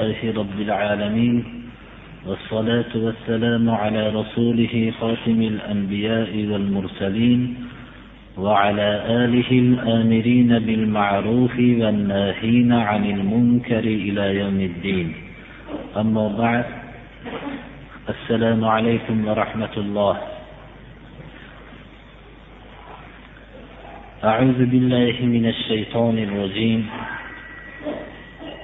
لله رب العالمين والصلاة والسلام على رسوله خاتم الأنبياء والمرسلين وعلى آله الآمرين بالمعروف والناهين عن المنكر إلى يوم الدين. أما بعد السلام عليكم ورحمة الله. أعوذ بالله من الشيطان الرجيم.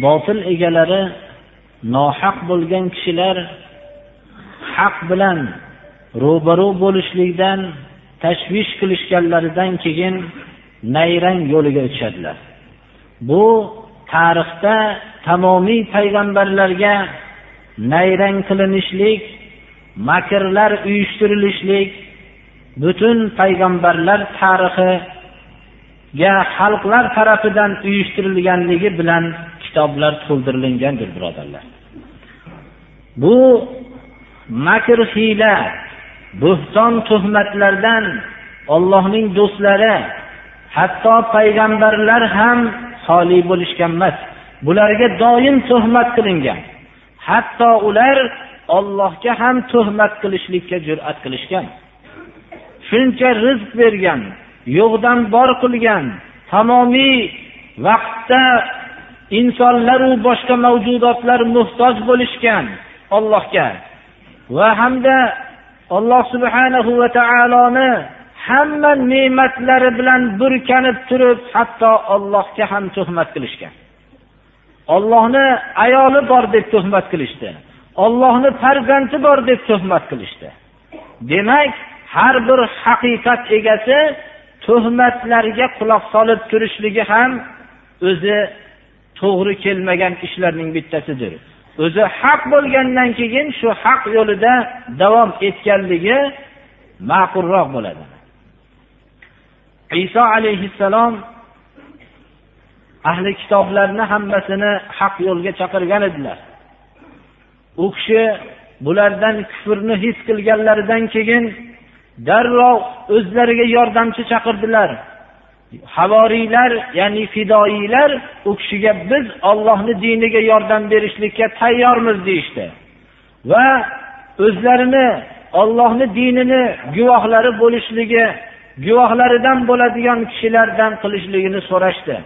Botil egalari nohaq bo'lgan kishilar haq bilan ro'baro bo'lishlikdan tashvish qilishganlaridan keyin nayrang yo'liga o'tishadilar bu tarixda tamomiy payg'ambarlarga nayrang qilinishlik makrlar uyushtirilishlik butun payg'ambarlar tarixi ya xalqlar tarafidan uyushtirilganligi bilan kitoblar to'ldirilgandir birodarlar. Bu makr hiyla bo'hton tuhmatlardan ollohning do'stlari hatto payg'ambarlar ham xoli bo'lishgan emas bularga doim tuhmat qilingan. Hatto ular ollohga ham tuhmat qilishlikka jur'at qilishgan. Shuncha rizq bergan yo'qdan bor qilgan tamomiy vaqtda insonlaru boshqa mavjudotlar muhtoj bo'lishgan ollohga va hamda alloh subhanahu va taoloni hamma ne'matlari bilan burkanib turib hatto ollohga ham tuhmat qilishgan. Ollohni ayoli bor deb tuhmat qilishdi. Ollohni farzandi bor deb tuhmat qilishdi. Demak har bir haqiqat egasi tuhmatlarga quloq solib turishligi ham o'zi to'g'ri kelmagan ishlarning bittasidir. O'zi haq bo'lgandan keyin shu haq yo'lida davom etganligi ma'qulroq bo'ladi. Iso alayhissalom ahli kitoblarni hammasini haq yo'lga chaqirgan edilar. U kishi bulardan kufrni his qilganlaridan keyin darrov o'zlariga yordamchi chaqirdilar. Havoriylar ya'ni fidoiylar u kishiga biz ollohni diniga yordam berishlikka tayyormiz deyishdi. Va o'zlarini ollohni dinini guvohlari bo'lishligi guvohlaridan bo'ladigan kishilardan qilishligini so'rashdi.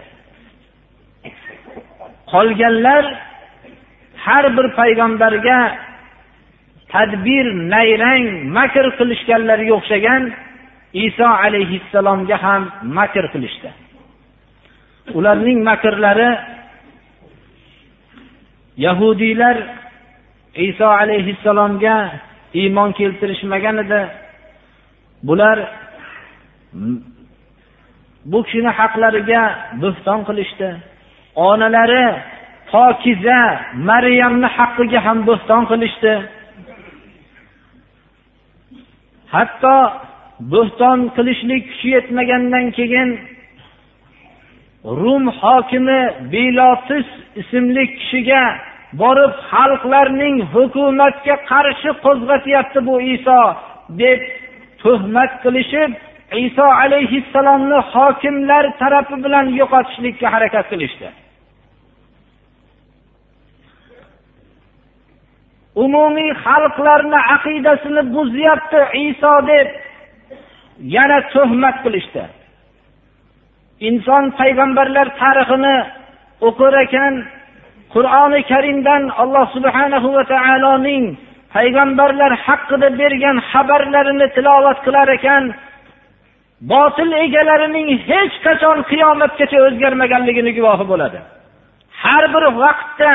Qolganlar har bir payg'ambarga tadbir nayrang makr qilishganlarga o'xshagan iso alayhissalomga ham makr qilishdi. Ularning makrlari yahudiylar iso alayhissalomga iymon keltirishmagan edi. Bular bu kishini haqlariga bo'xton qilishdi. Onalari pokiza maryamni haqqiga ham bo'xton qilishdi. Hatto bo'xton qilishlik kuchi yetmagandan keyin rum hokimi bilotis ismli kishiga borib xalqlarning hukumatga qarshi qo'zg'atyapti bu iso deb tuhmat qilishib iso alayhissalomni hokimlar tarafi bilan yo'qotishlikka harakat qilishdi. Umumiy xalqlarni aqidasini buzyapti iso deb yana tuhmat qilishdi. Inson payg'ambarlar tarixini o'qir ekan qur'oni karimdan alloh subhanahu va taoloning payg'ambarlar haqida bergan xabarlarini tilovat qilar ekan botil egalarining hech qachon qiyomatgacha o'zgarmaganligini guvohi bo'ladi. Har bir vaqtda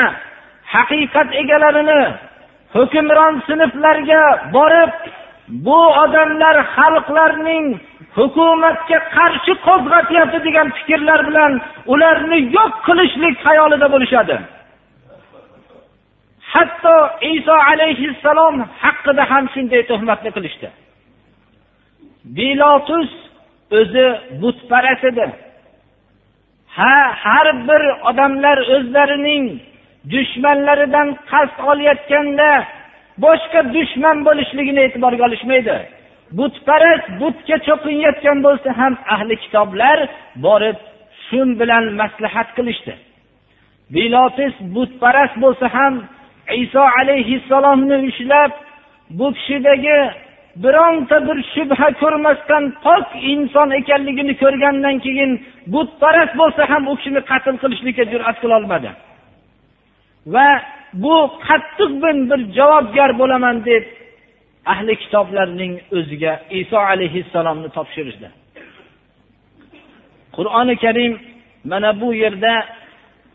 haqiqat egalarini hukmron sinflarga borib bu odamlar xalqlarning hukumatga qarshi qo'zg'atyapti degan fikrlar bilan ularni yo'q qilishlik xayolida bo'lishadi. Hatto iso alayhissalom haqida ham shunday tuhmatni qilishdi. Bilotus o'zi butparast edi. Ha har bir odamlar o'zlarining dushmanlaridan qasd olayotganda boshqa dushman bo'lishligini e'tiborga olishmaydi. Butparast butga cho'qinayotgan bo'lsa ham ahli kitoblar borib shu bilan maslahat qilishdi. Bilotis butparast bo'lsa ham iso alayhissalomni ushlab bu kishidagi bironta bir shubha ko'rmasdan pok inson ekanligini ko'rgandan keyin butparast bo'lsa ham u kishini qatl qilishlikka jur'at qilolmadi va bu qattiq men bir javobgar bo'laman deb ahli kitoblarning o'ziga iso alayhissalomni topshirishdi. Qur'oni karim mana bu yerda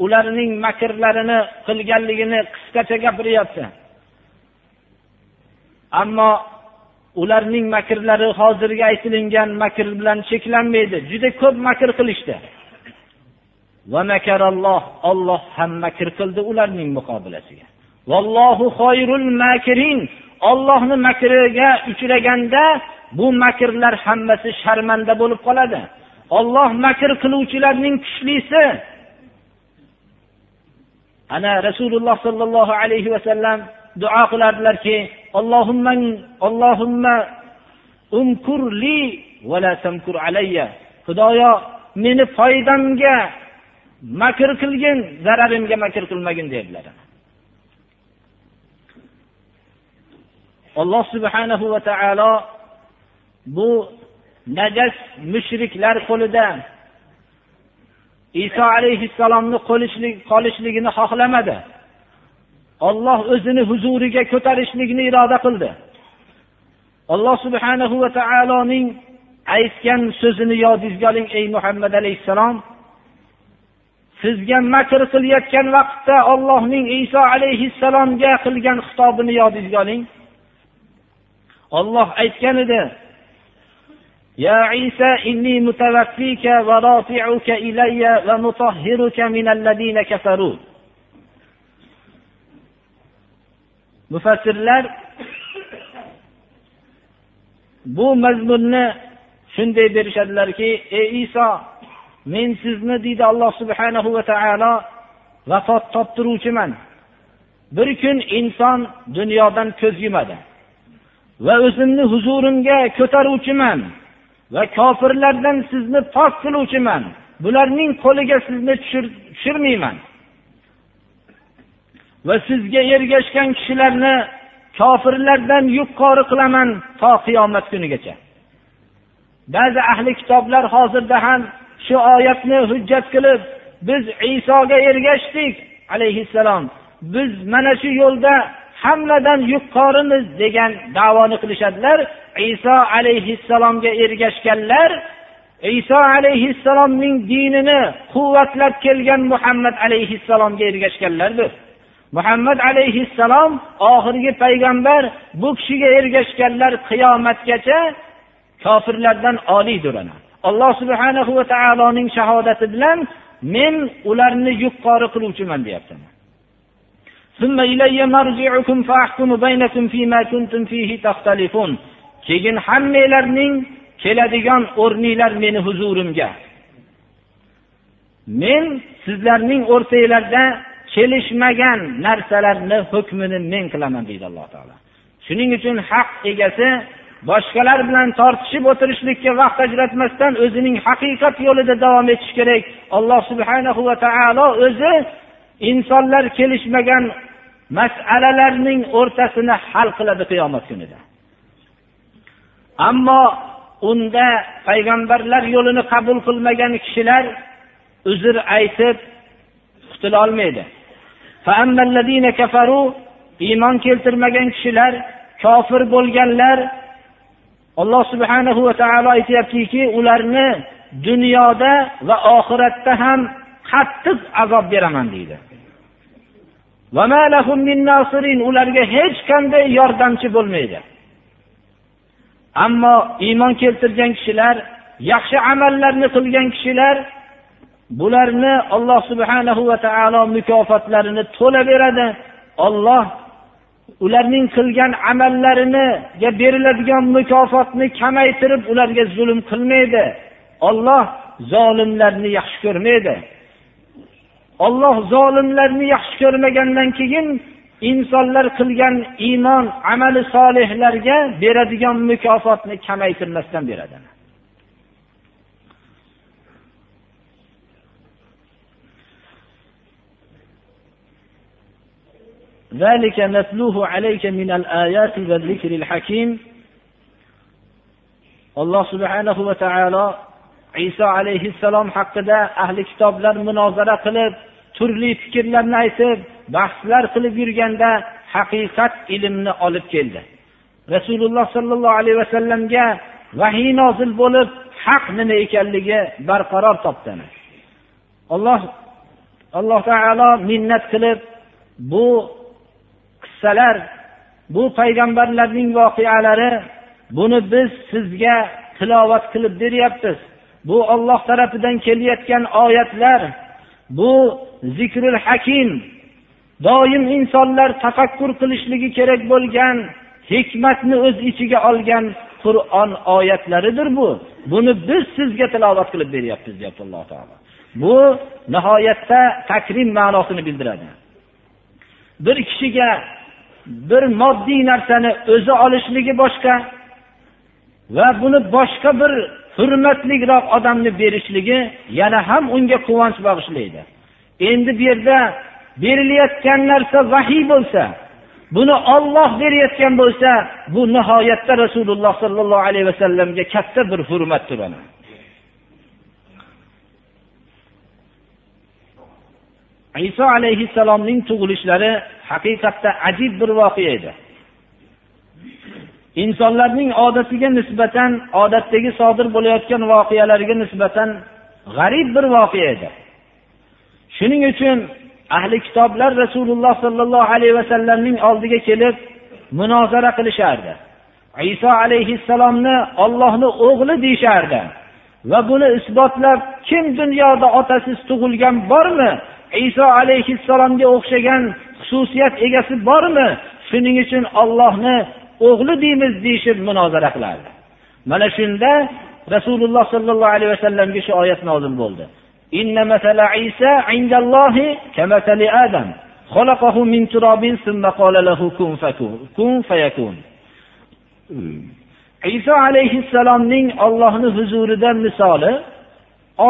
ularning makrlarini qilganligini qisqacha gapiryapti. Ammo ularning makrlari hozirgi aytilingan makr bilan cheklanmaydi. Juda ko'p makr qilishdi. Olloh ham makr qildi ularning muqobilasiga. Vallohu xoyrul makirin. Ollohni makriga uchraganda bu makrlar hammasi sharmanda bo'lib qoladi. Olloh makr qiluvchilarning kuchlisi. Ana rasululloh sollallohu alayhi vasallam duo qilardilarki xudoyo meni foydamga makr qilgin zararimga makr qilmagin dedilar. Alloh subhanahu va taolo bu najas mushriklar qo'lida iso alayhissalomni qolishligini xohlamadi. Olloh o'zini huzuriga ko'tarishlikni iroda qildi. Alloh subhanahu va taoloning aytgan so'zini yodingizga oling ey muhammad alayhissalom. sizga makr qilayotgan vaqtda ollohning iso alayhissalomga qilgan xitobini yodingizga oling olloh aytgan edi يا عيسى إني متوفيك ورافعك إلي ومطهرك من الذين كفروا mufassirlar bu mazmunni shunday berishadilarki ey iso men sizni deydi alloh subhanahu va taolo vafot toptiruvchiman. Bir kun inson dunyodan ko'z yumadi va o'zimni huzurimga ko'taruvchiman va kofirlardan sizni pok qiluvchiman. Bularning qo'liga sizni tushirmayman. Va sizga ergashgan kishilarni kofirlardan yuqori qilaman to qiyomat kunigacha. Ba'zi ahli kitoblar hozirda ham shu oyatni hujjat qilib biz isoga ergashdik alayhissalom. Biz mana shu yo'lda hammadan yuqorimiz degan davoni qilishadilar. Iso alayhissalomga ergashganlar iso alayhissalomning dinini quvvatlab kelgan muhammad alayhissalomga ergashganlardir muhammad alayhissalom oxirgi payg'ambar bu kishiga ergashganlar qiyomatgacha kofirlardan oliydir alloh subhanahu va taoloning shahodati bilan men ularni yuqori qiluvchiman deyapti keyin hammanglarning keladigan o'rninglar meni huzurimga. Men sizlarning o'rtanglarda kelishmagan narsalarni hukmini men qilaman deydi alloh taolo. Shuning uchun haq egasi boshqalar bilan tortishib o'tirishlikka vaqt ajratmasdan o'zining haqiqat yo'lida davom etish kerak. Alloh subhanahu va taolo o'zi insonlar kelishmagan masalalarning o'rtasini hal qiladi qiyomat kunida. Ammo unda payg'ambarlar yo'lini qabul qilmagan kishilar uzr aytib qutulolmaydi iymon keltirmagan kishilar kofir bo'lganlar alloh subhanahu va taolo aytyaptiki ularni dunyoda va oxiratda ham qattiq azob beraman deydi. Ularga hech qanday yordamchi bo'lmaydi. Ammo iymon keltirgan kishilar yaxshi amallarni qilgan kishilar bularni alloh subhanahu va taolo mukofotlarini to'la beradi olloh ularning qilgan amallariniga beriladigan mukofotni kamaytirib ularga zulm qilmaydi. Olloh zolimlarni yaxshi ko'rmaydi. Olloh zolimlarni yaxshi ko'rmagandan keyin insonlar qilgan iymon amali solihlarga beradigan mukofotni kamaytirmasdan beradi. ذلك نتلوه عليك من الآيات والذكر الحكيم alloh subhanahu va taolo iso alayhissalom haqida ahli kitoblar munozara qilib turli fikrlarni aytib bahslar qilib yurganda haqiqat ilmni olib keldi rasululloh sollallohu alayhi vasallamga vahiy nozil bo'lib haq nima ekanligi barqaror topdi alloh alloh taolo minnat qilib bu qissalar bu payg'ambarlarning voqealari buni biz sizga tilovat qilib beryapmiz. Bu olloh tarafidan kelayotgan oyatlar bu zikrul hakim doim insonlar tafakkur qilishligi kerak bo'lgan hikmatni o'z ichiga olgan qur'on oyatlaridir bu. Buni biz sizga tilovat qilib beryapmiz deyapti alloh taolo. Bu nihoyatda takrim ma'nosini bildiradi. Bir kishiga bir moddiy narsani o'zi olishligi boshqa va buni boshqa bir hurmatliroq odamni berishligi yana ham unga quvonch bag'ishlaydi. Endi bu yerda berilayotgan narsa vahiy bo'lsa buni olloh berayotgan bo'lsa bu nihoyatda rasululloh sollallohu alayhi vasallamga katta bir hurmatdir iso alayhissalomning tug'ilishlari haqiqatda ajib bir voqea edi. Insonlarning odatiga nisbatan odatdagi sodir bo'layotgan voqealarga nisbatan g'arib bir voqea edi. Shuning uchun ahli kitoblar rasululloh sollallohu alayhi vasallamning oldiga kelib munozara qilishardi. Iso alayhissalomni ollohni o'g'li deyishardi. Va buni isbotlab kim dunyoda otasiz tug'ilgan bormi? Iso alayhissalomga o'xshagan xususiyat egasi bormi? Shuning uchun ollohni o'g'li deymiz deyishib munozara qilardi mana shunda rasululloh sollallohu alayhi vasallamga shu oyat nozil bo'ldi. Iso hmm. alayhissalomning ollohni huzurida misoli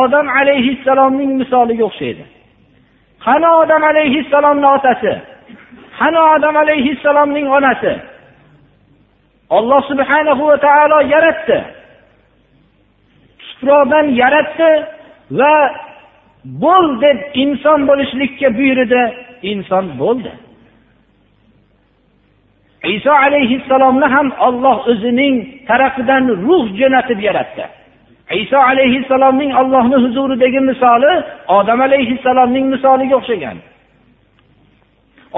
odam alayhissalomning misoliga o'xshaydi. Qani odam alayhissalomni otasi. Qani odam alayhissalomning onasi. Olloh subhanahu va taolo yaratdi. Tuproqdan yaratdi va bo'l deb inson bo'lishlikka buyurdi. Inson bo'ldi. Iso alayhissalomni ham olloh o'zining tarafidan ruh jo'natib yaratdi. Iso alayhissalomning ollohni huzuridagi misoli odam alayhissalomning misoliga o'xshagan.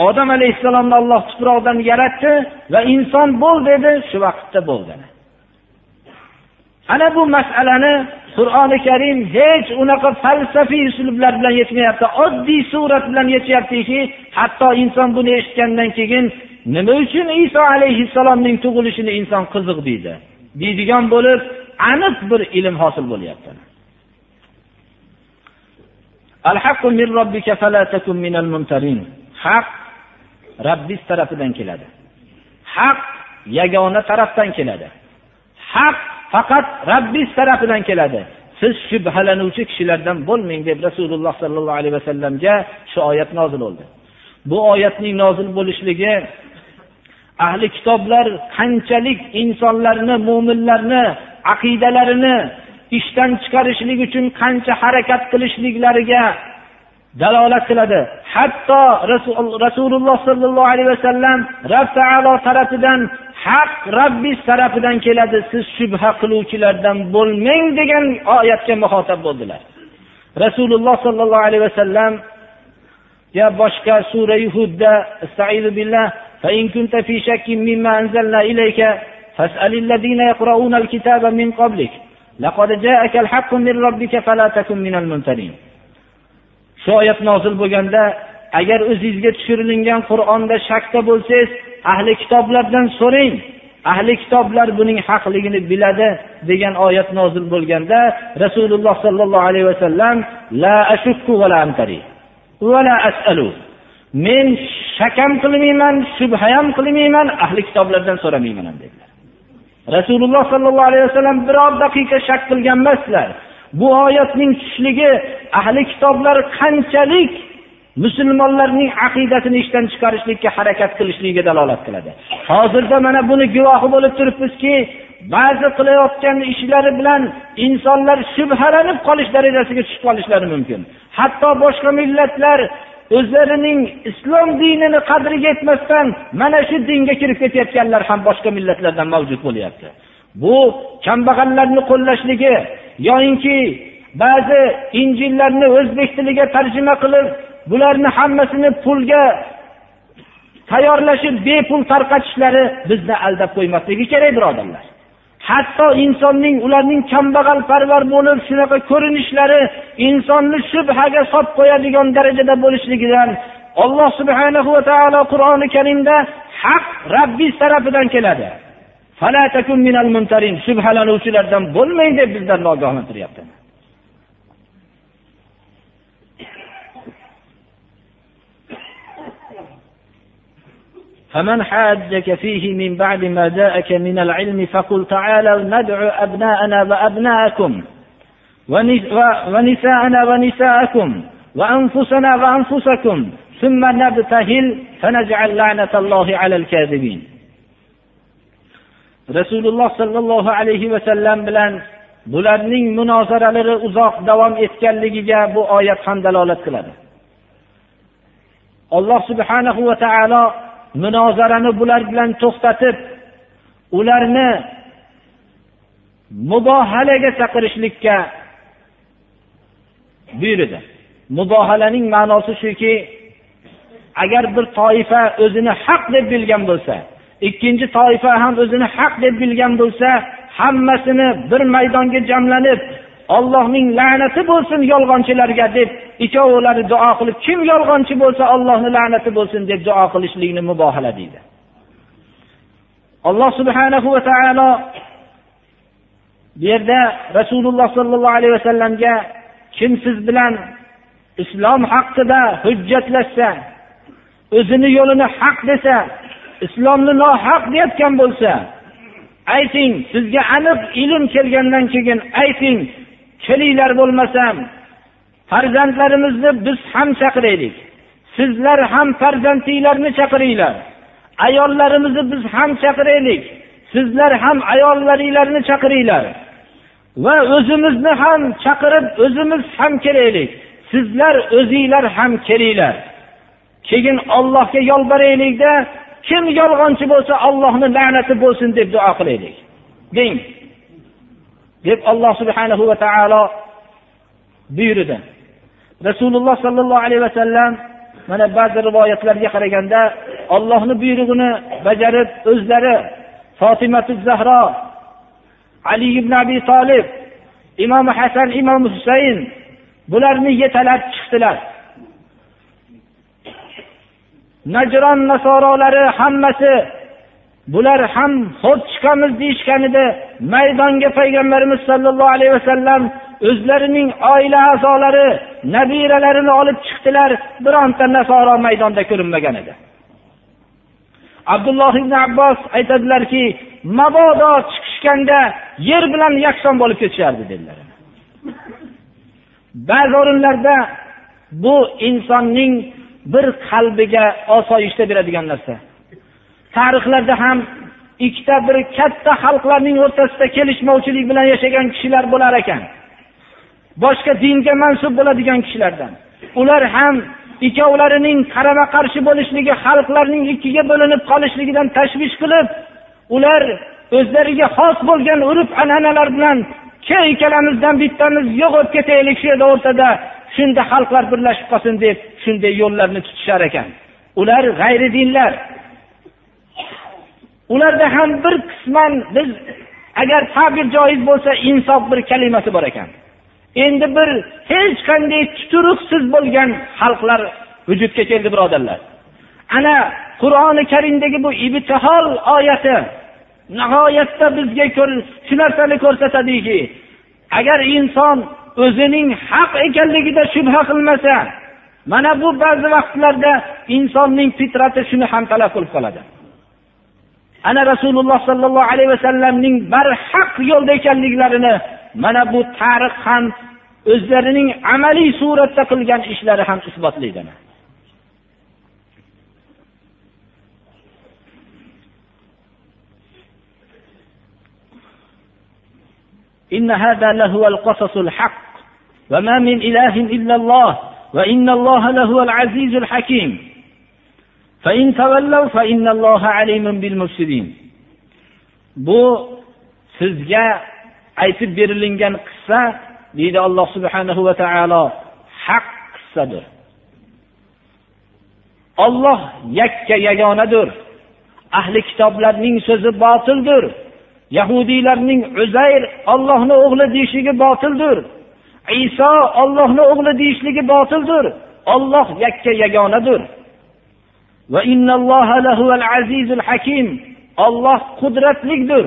Odam alayhissalomni olloh tuproqdan yaratdi va inson bo'l dedi shu vaqtda bo'ldi ana bu masalani qur'oni karim hech unaqa falsafiy uslublar bilan yetmayapti oddiy surat bilan yechyaptiki hatto inson buni eshitgandan keyin nima uchun iso alayhissalomning tug'ilishini inson qiziq deydi? Deydigan bo'lib aniq bir ilm hosil bo'lyapti haq Rabbis tarafidan keladi. Haq yagona tarafdan keladi. Haq faqat Rabbis tarafidan keladi. Siz shubhalanuvchi kishilardan bo'lmang deb Rasululloh sallallohu alayhi vasallamga shu oyat nozil bo'ldi. Bu oyatning nozil bo'lishligi ahli kitoblar qanchalik insonlarni, mu'minlarni aqidalarini ishdan chiqarishlik uchun qancha harakat qilishliklariga dalolat qiladi hatto rasululloh sollallohu alayhi vasallam rob taolo tarafidan haq robbiy tarafidan keladi siz shubha qiluvchilardan bo'lmang degan oyatga muhotab bo'ldilar rasululloh sollallohu alayhi vasallam ya boshqa sura hudda billah فإن كنت في شك مما أنزلنا إليك فاسأل الذين يقرؤون الكتاب من قبلك لقد جاءك الحق من ربك فلا تكن من الممترين shu oyat nozil bo'lganda agar o'zingizga tushirilgan qur'onda shakda bo'lsangiz ahli kitoblardan so'rang ahli kitoblar buning haqligini biladi degan oyat nozil bo'lganda rasululloh sollallohu alayhi vasallam la ashukku va la amtari va la asalu men shak ham qilmayman shubha ham qilmayman ahli kitoblardan so'ramayman ham dedilar rasululloh sollallohu alayhi vasallam biror daqiqa shak qilgan emasdilar bu oyatning tushishligi ahli kitoblar qanchalik musulmonlarning aqidasini ishdan chiqarishlikka harakat qilishligiga dalolat qiladi. Hozirda mana buni guvohi bo'lib turibmizki ba'zi qilayotgan ishlari bilan insonlar shubhalanib qolish darajasiga tushib qolishlari mumkin. Hatto boshqa millatlar o'zlarining islom dinini qadriga yetmasdan mana shu dinga kirib ketayotganlar ham boshqa millatlardan mavjud bo'lyapti. Bu kambag'allarni qo'llashligi yoyinki ba'zi injillarni o'zbek tiliga tarjima qilib bularni hammasini pulga tayyorlashib bepul tarqatishlari bizni aldab qo'ymasligi kerak birodarlar. Hatto insonning ularning kambag'alparvar bo'lib shunaqa ko'rinishlari insonni shubhaga solib qo'yadigan darajada bo'lishligidan alloh subhanahu va taolo qur'oni karimda haq rabbiy tarafidan keladi. Shubhalanuvchilardan bo'lmang deb bizlarni ogohlantiryapti فمن حاجك فيه من بعد ما جاءك من العلم فقل تعالى ندعو أبناءنا وأبناءكم ونساءنا ونساءكم وأنفسنا وأنفسكم ثم نبتهل فنجعل لعنة الله على الكاذبين. رسول الله صلى الله عليه وسلم بلان bularning مناظر uzoq davom etganligiga bu oyat ham dalolat qiladi. Alloh subhanahu va taolo munozarani bular bilan to'xtatib ularni mubohalaga chaqirishlikka buyurdi. Mubohalaning ma'nosi shuki agar bir toifa o'zini haq deb bilgan bo'lsa ikkinchi toifa ham o'zini haq deb bilgan bo'lsa hammasini bir maydonga jamlanib ollohning la'nati bo'lsin yolg'onchilarga deb ikkovlari duo qilib kim yolg'onchi bo'lsa ollohni la'nati bo'lsin deb duo qilishlikni mubohala deydi. Alloh subhanahu va taolo bu yerda rasululloh sollallohu alayhi vasallamga kim siz bilan islom haqida hujjatlashsa o'zini yo'lini haq desa islomni nohaq deyotgan bo'lsa ayting sizga aniq ilm kelgandan keyin ayting kelinglar bo'lmasam farzandlarimizni biz ham chaqiraylik. Sizlar ham farzandinglarni chaqiringlar. Ayollarimizni biz ham chaqiraylik. Sizlar ham ayollaringlarni chaqiringlar. Va o'zimizni ham chaqirib o'zimiz ham kelaylik. Sizlar o'zinglar ham kelinglar. Keyin ollohga yolboraylikda kim yolg'onchi bo'lsa ollohni la'nati bo'lsin deb duo qilaylik. Deng. Deb alloh subhanahu va taolo buyurdi. Rasululloh sollallohu alayhi vasallam mana ba'zi rivoyatlarga qaraganda ollohni buyrug'ini bajarib o'zlari fotimatu zahro ali ibn abi tolib imom hasan imom husayn bularni yetalab chiqdilar. Najron nasorolari hammasi bular ham xo'p chiqamiz deyishganida maydonga payg'ambarimiz sollallohu alayhi vasallam o'zlarining oila a'zolari nabiralarini olib chiqdilar. Bironta nasoro maydonda ko'rinmagan edi. Abdulloh ibn abbos aytadilarki mabodo chiqishganda yer bilan yakson bo'lib ketishardi dedilar. Ba'zi o'rinlarda bu insonning bir qalbiga osoyishta beradigan narsa. Tarixlarda ham ikkita bir katta xalqlarning o'rtasida kelishmovchilik bilan yashagan kishilar bo'lar ekan. Boshqa dinga mansub bo'ladigan kishilardan. Ular ham ikkovlarining qarama qarshi bo'lishligi xalqlarning ikkiga bo'linib qolishligidan tashvish qilib ular o'zlariga xos bo'lgan urf an'analar bilan kel ikkalamizdan bittamiz yo'q bo'lib ketaylik shu yerda o'rtada shunda xalqlar birlashib qolsin deb shunday yo'llarni tutishar ekan. Ular g'ayri dinlar. Ularda ham bir qisman biz agar ta'bir joiz bo'lsa insof bir kalimasi bor ekan. Endi bir hech qanday tuturuqsiz bo'lgan xalqlar vujudga keldi birodarlar. Ana qur'oni karimdagi bu ibtihol oyati nihoyatda bizga shu narsani ko'rsatadiki agar inson o'zining haq ekanligida shubha qilmasa mana bu ba'zi vaqtlarda insonning fitrati shuni ham talab qilib qoladi. ana rasululloh sollallohu alayhi vasallamning barhaq yo'lda ekanliklarini mana bu tarix ham o'zlarining amaliy suratda qilgan ishlari ham isbotlaydi إن هذا لهو القصص الحق وما من إله إلا الله وإن الله لهو العزيز الحكيم bu sizga aytib berilingan qissa deydi alloh subhanahu va taolo haq qissadir. Olloh yakka yagonadir. Ahli kitoblarning so'zi botildir. Yahudiylarning uzayr ollohni o'g'li deyishligi botildir. Iso ollohni o'g'li deyishligi botildir. Olloh yakka yagonadir. Olloh qudratlidir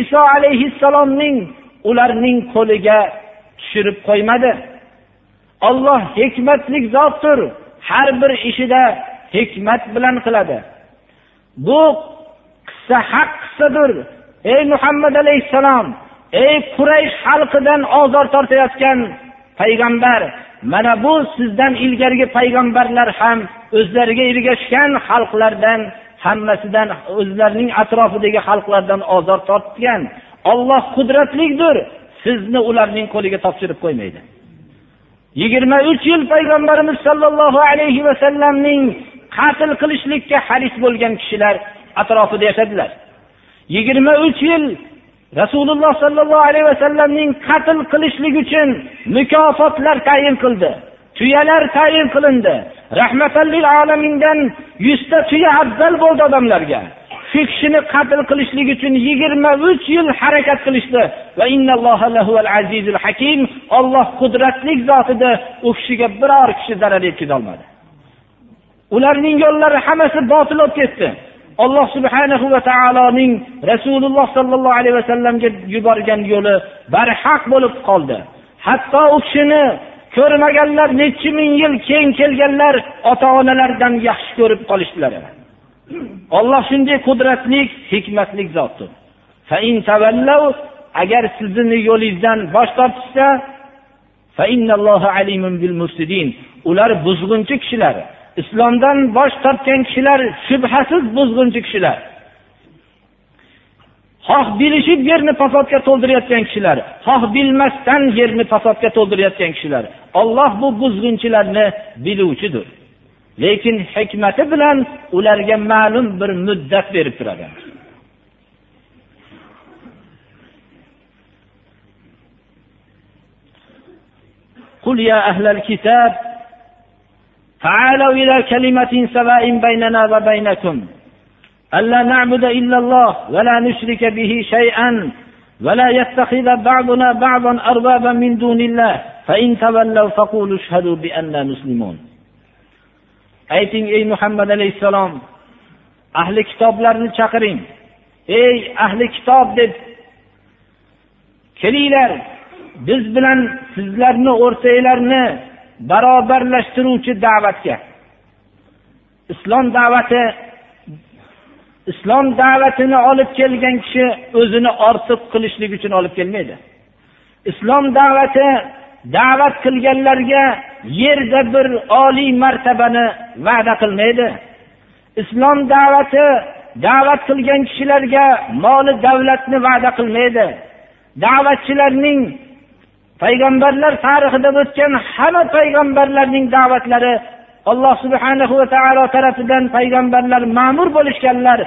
iso alayhissalomning ularning qo'liga tushirib qo'ymadi. Olloh hikmatli zotdir. Har bir ishida hikmat bilan qiladi. Bu qissa haq qissadir. Ey muhammad alayhissalom ey quraysh xalqidan ozor tortayotgan payg'ambar mana bu sizdan ilgargi payg'ambarlar ham o'zlariga ergashgan xalqlardan hammasidan o'zlarining atrofidagi xalqlardan ozor tortgan. Olloh qudratlidir. Sizni ularning qo'liga topshirib qo'ymaydi. Yigirma uch yil payg'ambarimiz sollallohu alayhi vasallamning qatl qilishlikka haris bo'lgan kishilar atrofida yashadilar. Yigirma uch yil rasululloh sollallohu alayhi vasallamning qatl qilishlik uchun mukofotlar tayin qildi. Tuyalar tayin qilindi. Rahmatallil alamindan yuzta tuya afzal bo'ldi odamlarga. Shu kishini qatl qilishlik uchun yigirma uch yil harakat qilishdi. Olloh qudratli zot edi u kishiga biror kishi zarar yetkazolmadi ularning yo'llari hammasi botil bo'lib ketdi. Alloh subhanahu va taoloning rasululloh sollallohu alayhi vasallamga yuborgan yo'li barhaq bo'lib qoldi. Hatto u kishini ko'rmaganlar nechi ming yil keyin kelganlar ota onalaridan yaxshi ko'rib qolishdilar. Olloh shunday qudratli hikmatli zotdir. Agar sizni yo'lingizdan bosh tortishsa ular buzg'unchi kishilar. Islomdan bosh tortgan kishilar shubhasiz buzg'unchi kishilar. xoh bilishib yerni fasodga to'ldirayotgan kishilar xoh bilmasdan yerni fasodga to'ldirayotgan kishilar olloh bu buzg'unchilarni biluvchidir lekin hikmati bilan ularga ma'lum bir muddat berib turadi قل يا أهل الكتاب تعالوا إلى كلمة سواء بيننا وبينكم ألا نعبد إلا الله ولا نشرك به شيئا ولا يتخذ بعضنا بعضا أربابا من دون الله فإن تولوا فقولوا اشهدوا بأننا مسلمون ayting ey muhammad alayhissalom ahli kitoblarni chaqiring ey ahli kitob deb kelinglar biz bilan sizlarni o'rtanglarni barobarlashtiruvchi da'vatga islom da'vati islom da'vatini olib kelgan kishi o'zini ortiq qilishlik uchun olib kelmaydi. Islom da'vati da'vat qilganlarga yerda bir oliy martabani va'da qilmaydi. Islom da'vati da'vat qilgan kishilarga moli davlatni va'da qilmaydi. Da'vatchilarning payg'ambarlar tarixida o'tgan hamma payg'ambarlarning da'vatlari alloh subhanahu va taolo tarafidan payg'ambarlar ma'mur bo'lishganlar.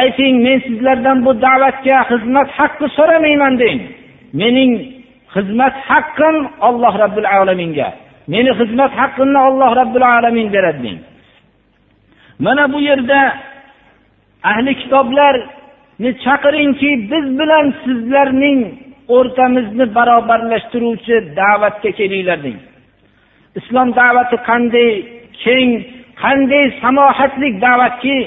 Ayting men sizlardan bu da'vatga xizmat haqqi so'ramayman deng. Mening xizmat haqqim olloh robbil alaminga. Meni xizmat haqqimni olloh robbil alamin beradi deng. Mana bu yerda ahli kitoblar chaqiringki biz bilan sizlarning o'rtamizni barobarlashtiruvchi da'vatga kelinglar deng. Islom da'vati qanday keng qanday samohatli da'vatki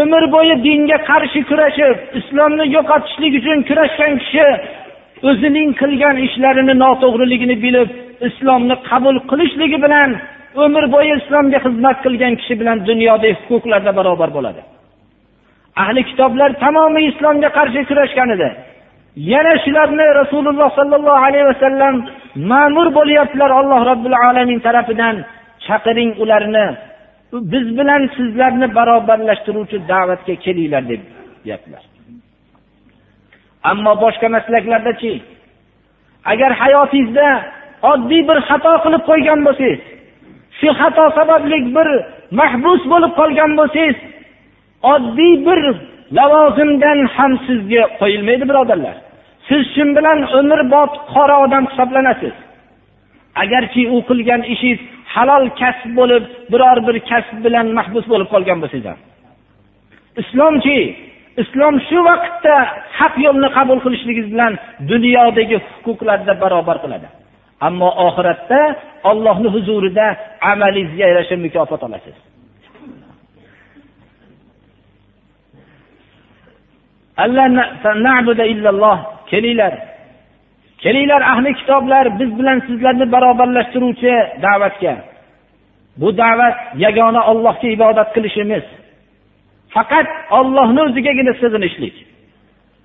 umr bo'yi dinga qarshi kurashib islomni yo'qotishlik uchun kurashgan kishi o'zining qilgan ishlarini noto'g'riligini bilib islomni qabul qilishligi bilan umr bo'yi islomga xizmat qilgan kishi bilan dunyodagi huquqlarda barobar bo'ladi. Ahli kitoblar tamomi islomga qarshi kurashgan edi. Yana shularni rasululloh sollallohu alayhi vasallam ma'mur bo'lyaptilar alloh robbil alamin tarafidan. Chaqiring ularni. Biz bilan sizlarni barobarlashtiruvchi da'vatga kelinglar deb deyaptilar. Ammo boshqa maslaklardachi agar hayotingizda oddiy bir xato qilib qo'ygan bo'lsangiz shu xato sababli bir mahbus bo'lib qolgan bo'lsangiz oddiy bir lavozimdan ham sizga qo'yilmaydi birodarlar. Siz shu bilan umrbod qora odam hisoblanasiz. Agarki u qilgan ishingiz halol kasb bo'lib biror bir kasb bilan mahbus bo'lib qolgan bo'lsangiz ham islomchi islom shu vaqtda haq yo'lni qabul qilishligingiz bilan dunyodagi huquqlarda barobar qiladi. Ammo oxiratda ollohni huzurida amalingizga yarasha mukofot olasiz. Illalloh. Kelinglar. Kelinglar ahli kitoblar biz bilan sizlarni barobarlashtiruvchi da'vatga. Bu da'vat yagona ollohga ibodat qilishimiz. Faqat ollohni o'zigagina sig'inishlik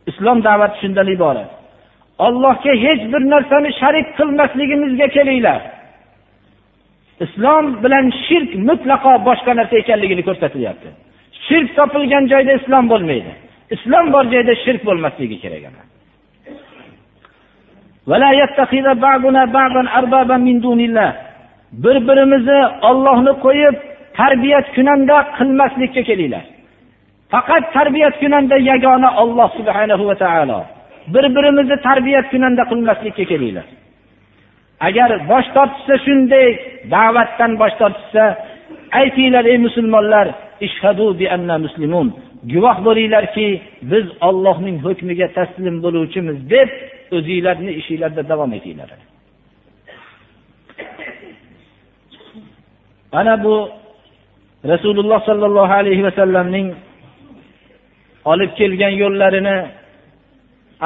islom da'vati shundan iborat. Ollohga hech bir narsani sharik qilmasligimizga kelinglar. Islom bilan shirk mutlaqo boshqa narsa ekanligini ko'rsatilyapti. Shirk topilgan joyda islom bo'lmaydi. Islom bor joyda shirk bo'lmasligi kerak bir birimizni ollohni qo'yib tarbiyat kunanda qilmaslikka kelinglar. Faqat tarbiyat kunanda yagona olloh subhanahu va taolo. Bir birimizni tarbiyat kunanda qilmaslikka kelinglar. Agar bosh tortishsa shunday da'vatdan bosh tortishsa aytinglar ey musulmonlar ishhadu bi anna muslimun. Guvoh bo'linglarki biz ollohning hukmiga taslim bo'luvchimiz deb o'zinglarni ishinglarda davom etinglar. Ana bu rasululloh sollallohu alayhi vasallamning olib kelgan yo'llarini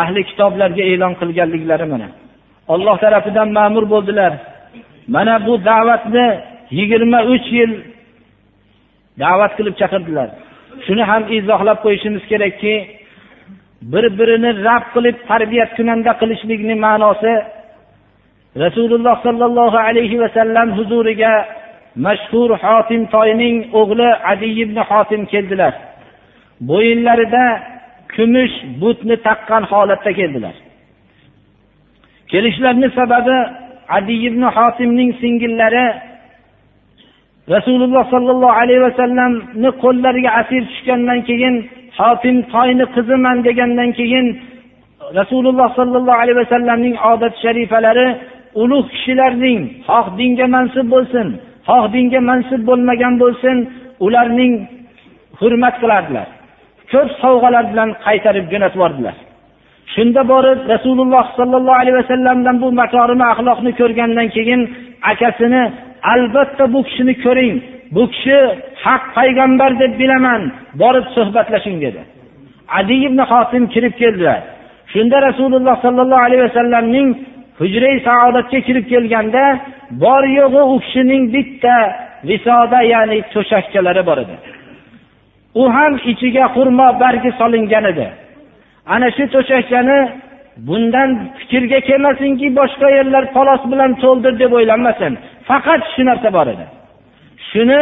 ahli kitoblarga e'lon qilganliklari mana. Olloh tarafidan ma'mur bo'ldilar. Mana bu da'vatni yigirma uch yil da'vat qilib chaqirdilar. Shuni ham izohlab qo'yishimiz kerakki bir birini rab qilib tarbiyat kunanda qilishlikni ma'nosi rasululloh sollallohu alayhi vasallam huzuriga mashhur hotim toyning o'g'li adiy ibn hotim keldilar. Bo'yinlarida kumush butni taqqan holatda keldilar. Kelishlarini sababi adiy ibn hotimning singillari rasululloh sollallohu alayhi vasallamni qo'llariga asir tushgandan keyin hotim toyni qiziman degandan keyin rasululloh sollallohu alayhi vasallamning odat sharifalari ulug' kishilarning xoh dinga mansub bo'lsin xoh dinga mansub bo'lmagan bo'lsin ularning hurmat qilardilar. Ko'p sovg'alar bilan qaytarib jo'natib yubordilar. Shunda borib rasululloh sollallohu alayhi vasallamdan bu makorima axloqni ko'rgandan keyin akasini albatta bu kishini ko'ring. Bu kishi haq payg'ambar deb bilaman. Borib suhbatlashing dedi. Adi ibn hotim kirib keldilar. Shunda rasululloh sollallohu alayhi vasallamning hujrai saodatga kirib kelganda bor yo'g'i u kishining bitta visoda ya'ni to'shakchalari bor edi. U ham ichiga xurmo bargi solingan edi. Ana shu to'shakchani bundan fikrga kelmasinki boshqa yerlar palos bilan to'ldir deb o'ylanmasin. Faqat shu narsa bor edi. Shuni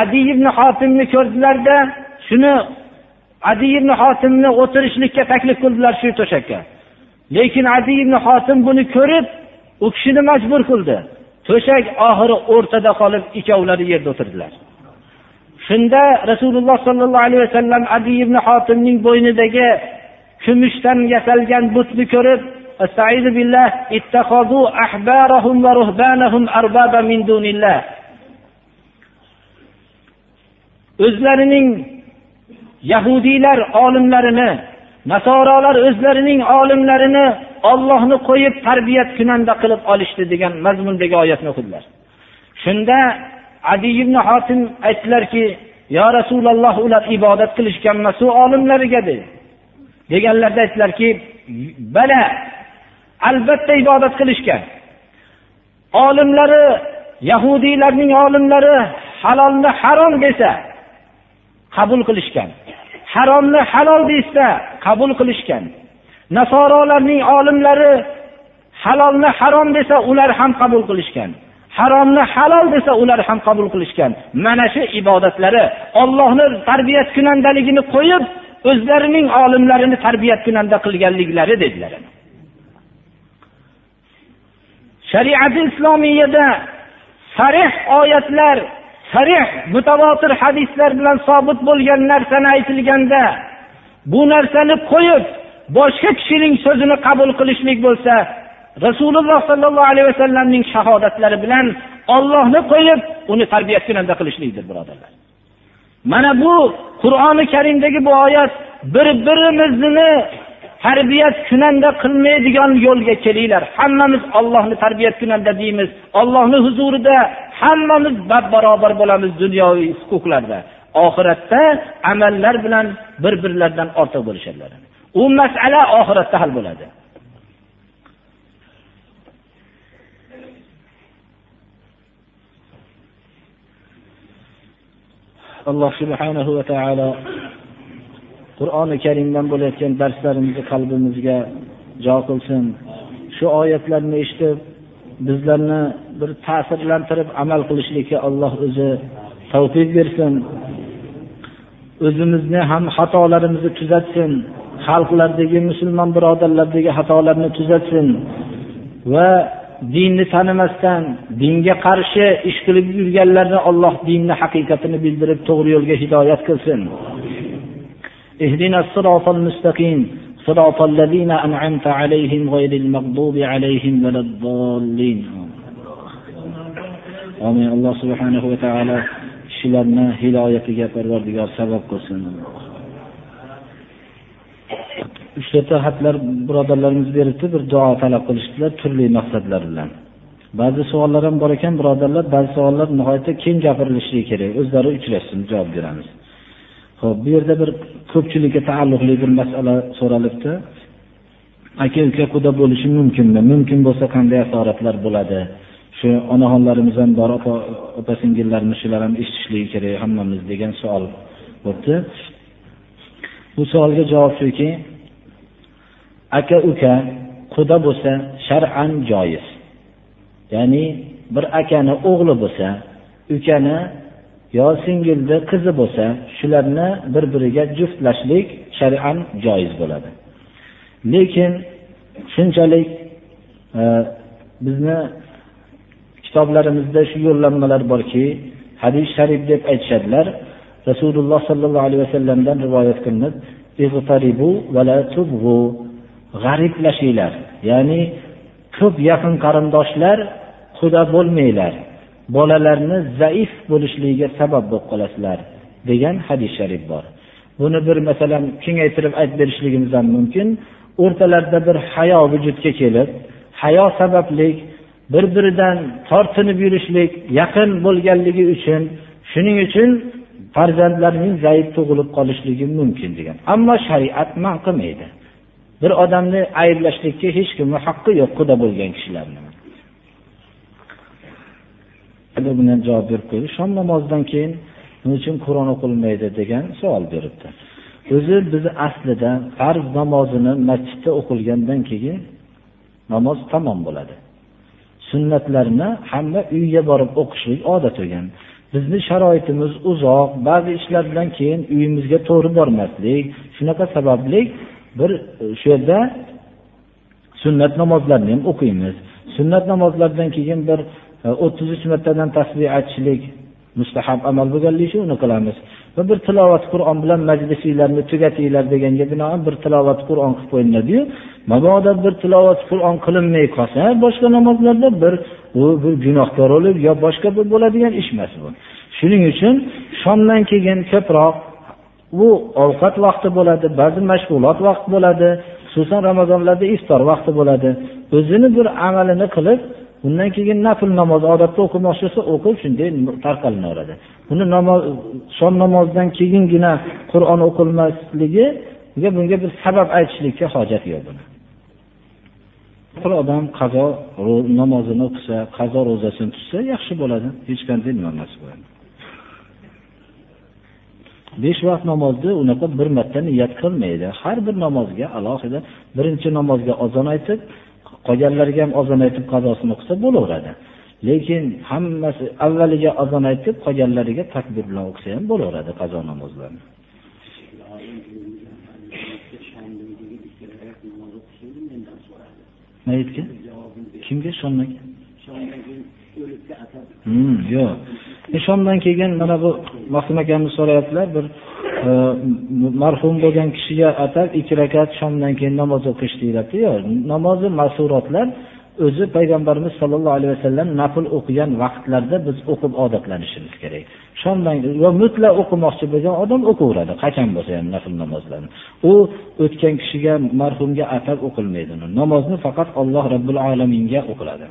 adi ibn hotimni ko'rdilarda shuni adi ibn hotimni o'tirishlikka taklif qildilar shu to'shakka. Lekin adi ibn hotim buni ko'rib u kishini majbur qildi. To'shak oxiri o'rtada qolib ikkovlari yerda o'tirdilar. Shunda rasululloh sollallohu alayhi vasallam adi ibn hotimning bo'ynidagi kumushdan yasalgan butni ko'rib استعيذ بالله اتخذوا احبارهم ورهبانهم اربابا من دون الله o'zlarining yahudiylar olimlarini nasorolar o'zlarining olimlarini ollohni qo'yib tarbiyat kunanda qilib olishdi degan mazmundagi oyatni o'qidilar. Shunda adi ibn hotim aytdilarki yo rasululloh ular ibodat qilishganmas u olimlariga? dedi. Deganlarida aytdilarki bala albatta ibodat qilishgan. Olimlari yahudiylarning olimlari halolni harom desa qabul qilishgan. Haromni halol desa qabul qilishgan. Nasorolarning olimlari halolni harom desa ular ham qabul qilishgan. Haromni halol desa ular ham qabul qilishgan. Mana shu ibodatlari. Ollohni tarbiyat kunandaligini qo'yib o'zlarining olimlarini tarbiyat kunanda qilganliklari dedilar. Shariati islomiyada sarih oyatlar sarih mutavotir hadislar bilan sobit bo'lgan narsani aytilganda bu narsani qo'yib boshqa kishining so'zini qabul qilishlik bo'lsa rasululloh sollallohu alayhi vasallamning shahodatlari bilan ollohni qo'yib uni tarbiyat kunanda qilishlikdir birodarlar. Mana bu qur'oni karimdagi bu oyat bir birimizni tarbiyat kunanda qilmaydigan yo'lga kelinglar. Hammamiz ollohni tarbiyat kunanda deymiz. Ollohni huzurida hammamiz bab barobar bo'lamiz dunyoviy huquqlarda. Oxiratda amallar bilan bir birlaridan ortiq bo'lishadilar. U masala oxiratda hal bo'ladi. Alloh subhanahu va taolo qur'oni karimdan bo'layotgan darslarimizni qalbimizga jo qilsin. Shu oyatlarni eshitib bizlarni bir ta'sirlantirib amal qilishlikka alloh o'zi tavfiq bersin. O'zimizni ham xatolarimizni tuzatsin. Xalqlardagi musulmon birodarlardagi xatolarni tuzatsin va dinni tanimasdan dinga qarshi ish qilib yurganlarni alloh dinni haqiqatini bildirib to'g'ri yo'lga hidoyat qilsin. اهدنا الصراط المستقيم صراط الذين أنعمت عليهم غير المغضوب عليهم ولا الضالين آمين الله سبحانه وتعالى kishilarni hidoyatiga parvardigor sabab qilsin uchta xatlar birodarlarimiz beribdi bir duo talab qilishdilar turli maqsadlar bilan ba'zi savollar ham bor ekan birodarlar ba'zi savollar nihoyatda keng gapirilishligi kerak o'zlari uchrashsin javob beramiz Xo'p, bu yerda bir ko'pchilikka taalluqli bir masala so'ralibdi. Aka uka quda bo'lishi mumkinmi? Mumkin bo'lsa qanday asoratlar bo'ladi? Shu onaxonlarimiz ham bor opa singillarimiz shular ham eshitishligi kerak hammamiz degan savol bo'pti. bu savolga javob shuki aka uka quda bo'lsa shar'an joiz. Ya'ni bir akani o'g'li bo'lsa ukani yo singilni qizi bo'lsa shularni bir biriga juftlashlik shar'an joiz bo'ladi. Lekin shunchalik e, bizni kitoblarimizda shu yo'llanmalar borki hadis sharif deb aytishadilar rasululloh sollallohu alayhi vasallamdan rivoyat qilinib g'ariblashinglar ya'ni ko'p yaqin qarindoshlar quda bo'lmanglar. Bolalarni zaif bo'lishligiga sabab bo'lib qolasizlar degan hadis sharif bor. Buni bir masalan kengaytirib aytib berishligimiz ham mumkin. O'rtalarida bir hayo vujudga kelib hayo sababli bir biridan tortinib yurishlik yaqin bo'lganligi uchun shuning uchun farzandlarning zaif tug'ilib qolishligi mumkin degan. Ammo shariat man qilmaydi bir odamni ayblashlikka hech kimni haqqi yo'q quda bo'lgan kishilarni. Bilan javob berib qo'ydi shom namozidan keyin nima uchun qur'on o'qilmaydi degan savol beribdi. O'zi biz aslida farz namozini masjidda o'qilgandan keyin namoz tamom bo'ladi. Sunnatlarni hamma uyga borib o'qishlik odat bo'lgan. Bizni sharoitimiz uzoq ba'zi ishlar bilan keyin uyimizga to'g'ri bormaslik shunaqa sababli bir e, shu yerda sunnat namozlarini ham o'qiymiz. Sunnat namozlaridan keyin bir Э, o'ttiz uch martadan tasbih aytishlik mustahab amal bo'lganligi uchun uni qilamiz. Va bir tilovat qur'on bilan majlisinglarni tugatinglar deganga binoan bir tilovat qur'on qilib qo'yiladiyu mabodo bir tilovat qur'on qilinmay qolsa boshqa namozlarda bir u bir gunohkor bo'lib yo boshqa bir bo'ladigan ish emas bu. Shuning uchun shomdan keyin ko'proq bu ovqat vaqti bo'ladi ba'zi mashg'ulot vaqti bo'ladi xususan ramazonlarda iftor vaqti bo'ladi. O'zini bir amalini qilib undan keyin nafl namoz odatda o'qimoqchi bo'lsa o'qib shunday tarqalinaveradi buni namoz shom namozidan keyingina qur'on o'qilmasligiga bunga bir sabab aytishlikka hojat yo'q buni. Bir odam qazo namozini o'qisa qazo ro'zasini tutsa yaxshi bo'ladi. Hech qanday nima emas besh vaqt namozni unaqa bir marta niyat qilmaydi. Har bir namozga alohida birinchi namozga ozon aytib qolganlariga ham ozon aytib qazosini o'qisa bo'laveradi. Lekin hammasi avvaliga ozon aytib qolganlariga takbir bilan o'qisa ham bo'laveradi qazo namozlarini. Mayitga kimga shomdan hmm, yo'q shomdan keyin mana bu mahsum akamiz so'rayaptilar. Bir e, marhum bo'lgan kishiga atab ikki rakat shomdan keyin namoz o'qish deyiladi. Yo'q namozi masurotlar o'zi payg'ambarimiz sollallohu alayhi vasallam nafl o'qigan vaqtlarda biz o'qib odatlanishimiz kerak. Shomdan va mutlaq o'qimoqchi bo'lgan odam o'qiveradi. Qachon bo'lsa ham nafl namozlarni. U o'tgan kishiga marhumga atab o'qilmaydi namozni faqat alloh robbil alaminga o'qiladi.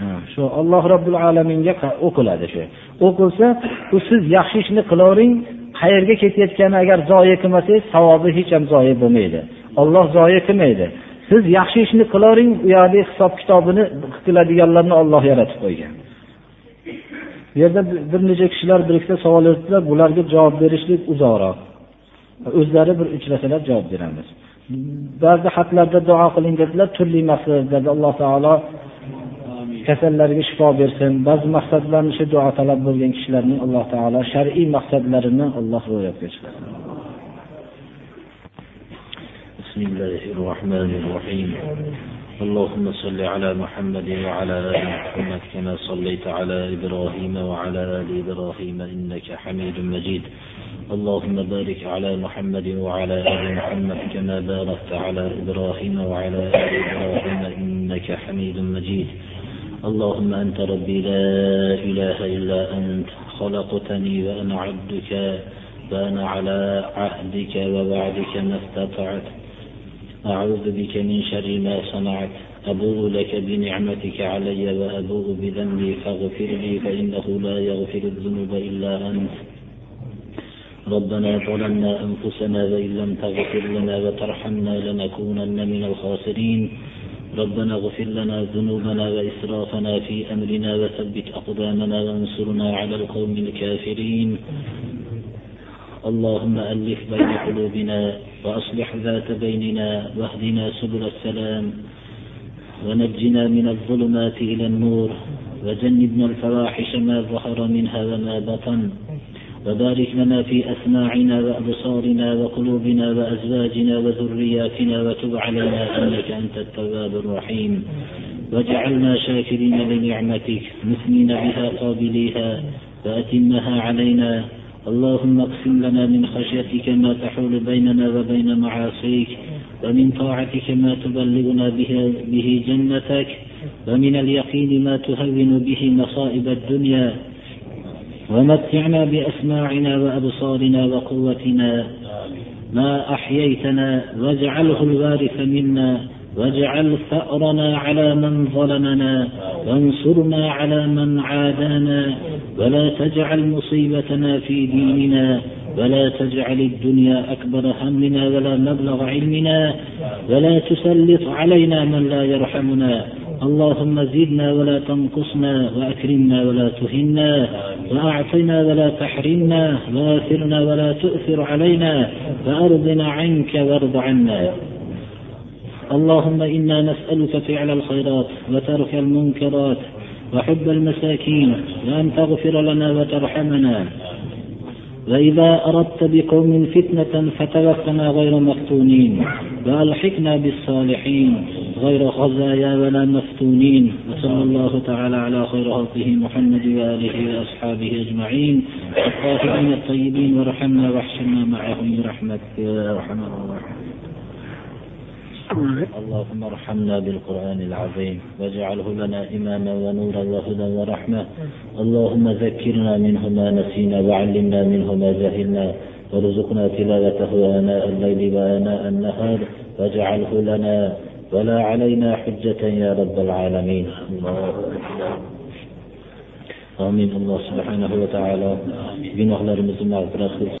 Hmm. shu alloh robbil alaminga o'qiladi shu. O'qilsa u siz yaxshi ishni qilavering qayerga ketayotgani agar zoya qilmasangiz savobi hech ham zoya bo'lmaydi. Olloh zoya qilmaydi. Siz yaxshi ishni qilavering u yoqdagi hisob kitobini qiladiganlarni olloh yaratib qo'ygan. Bu yerda bir necha kishilar bir ikkita savol beribdilar bularga javob berishlik uzoqroq. O'zlari bir uchrasalar javob beramiz. Ba'zi xatlarda duo qiling dedilar turli maqsadlarda alloh taolo kasallarga shifo bersin. Ba'zi maqsadlarni shu duo talab bo'lgan kishilarning alloh taolo shar'iy maqsadlarini alloh ro'yobga chiqarsin. بسم الله الرحمن الرحيم اللهم صل على محمد وعلى آل محمد كما صليت على إبراهيم وعلى آل إبراهيم إنك حميد مجيد اللهم بارك على محمد وعلى آل محمد كما باركت على إبراهيم وعلى آل إبراهيم إنك حميد مجيد اللهم أنت ربي لا إله إلا أنت خلقتني وأنا عبدك وأنا على عهدك ووعدك ما استطعت. أعوذ بك من شر ما صنعت أبوء لك بنعمتك علي وأبوء بذنبي فاغفر لي فإنه لا يغفر الذنوب إلا أنت. ربنا ظلمنا أنفسنا وإن لم تغفر لنا وترحمنا لنكونن من الخاسرين. ربنا اغفر لنا ذنوبنا وإسرافنا في أمرنا وثبت أقدامنا وانصرنا على القوم الكافرين. اللهم ألف بين قلوبنا وأصلح ذات بيننا واهدنا سبل السلام ونجنا من الظلمات إلى النور وجنبنا الفواحش ما ظهر منها وما بطن. وبارك لنا في أسماعنا وأبصارنا وقلوبنا وأزواجنا وذرياتنا وتب علينا إنك أنت التواب الرحيم. واجعلنا شاكرين لنعمتك مثنين بها قابليها فأتمها علينا. اللهم اقسم لنا من خشيتك ما تحول بيننا وبين معاصيك ومن طاعتك ما تبلغنا به, به جنتك ومن اليقين ما تهون به مصائب الدنيا. ومتعنا بأسماعنا وأبصارنا وقوتنا. ما أحييتنا واجعله الوارث منا. واجعل ثأرنا على من ظلمنا. وانصرنا على من عادانا. ولا تجعل مصيبتنا في ديننا. ولا تجعل الدنيا أكبر همنا ولا مبلغ علمنا. ولا تسلط علينا من لا يرحمنا. اللهم زدنا ولا تنقصنا وأكرمنا ولا تهنا وأعطنا ولا تحرمنا وآثرنا ولا تؤثر علينا وأرضنا عنك وارض عنا. اللهم إنا نسألك فعل الخيرات وترك المنكرات وحب المساكين وأن تغفر لنا وترحمنا. وإذا أردت بقوم فتنة فتوفنا غير مفتونين وألحقنا بالصالحين. غير خزايا ولا مفتونين وصلى الله تعالى على خير خلقه محمد وآله وأصحابه أجمعين. الطاهرين الطيبين وارحمنا واحشرنا معهم برحمتك يا أرحم الراحمين. اللهم ارحمنا بالقرآن العظيم واجعله لنا إماما ونورا وهدى ورحمة. اللهم ذكرنا منه ما نسينا وعلمنا منه ما جهلنا وارزقنا تلاوته آناء الليل وآناء النهار واجعله لنا ولا علينا حجة يا رب العالمين. الله آمين. الله سبحانه وتعالى. Mağfiret kılsın.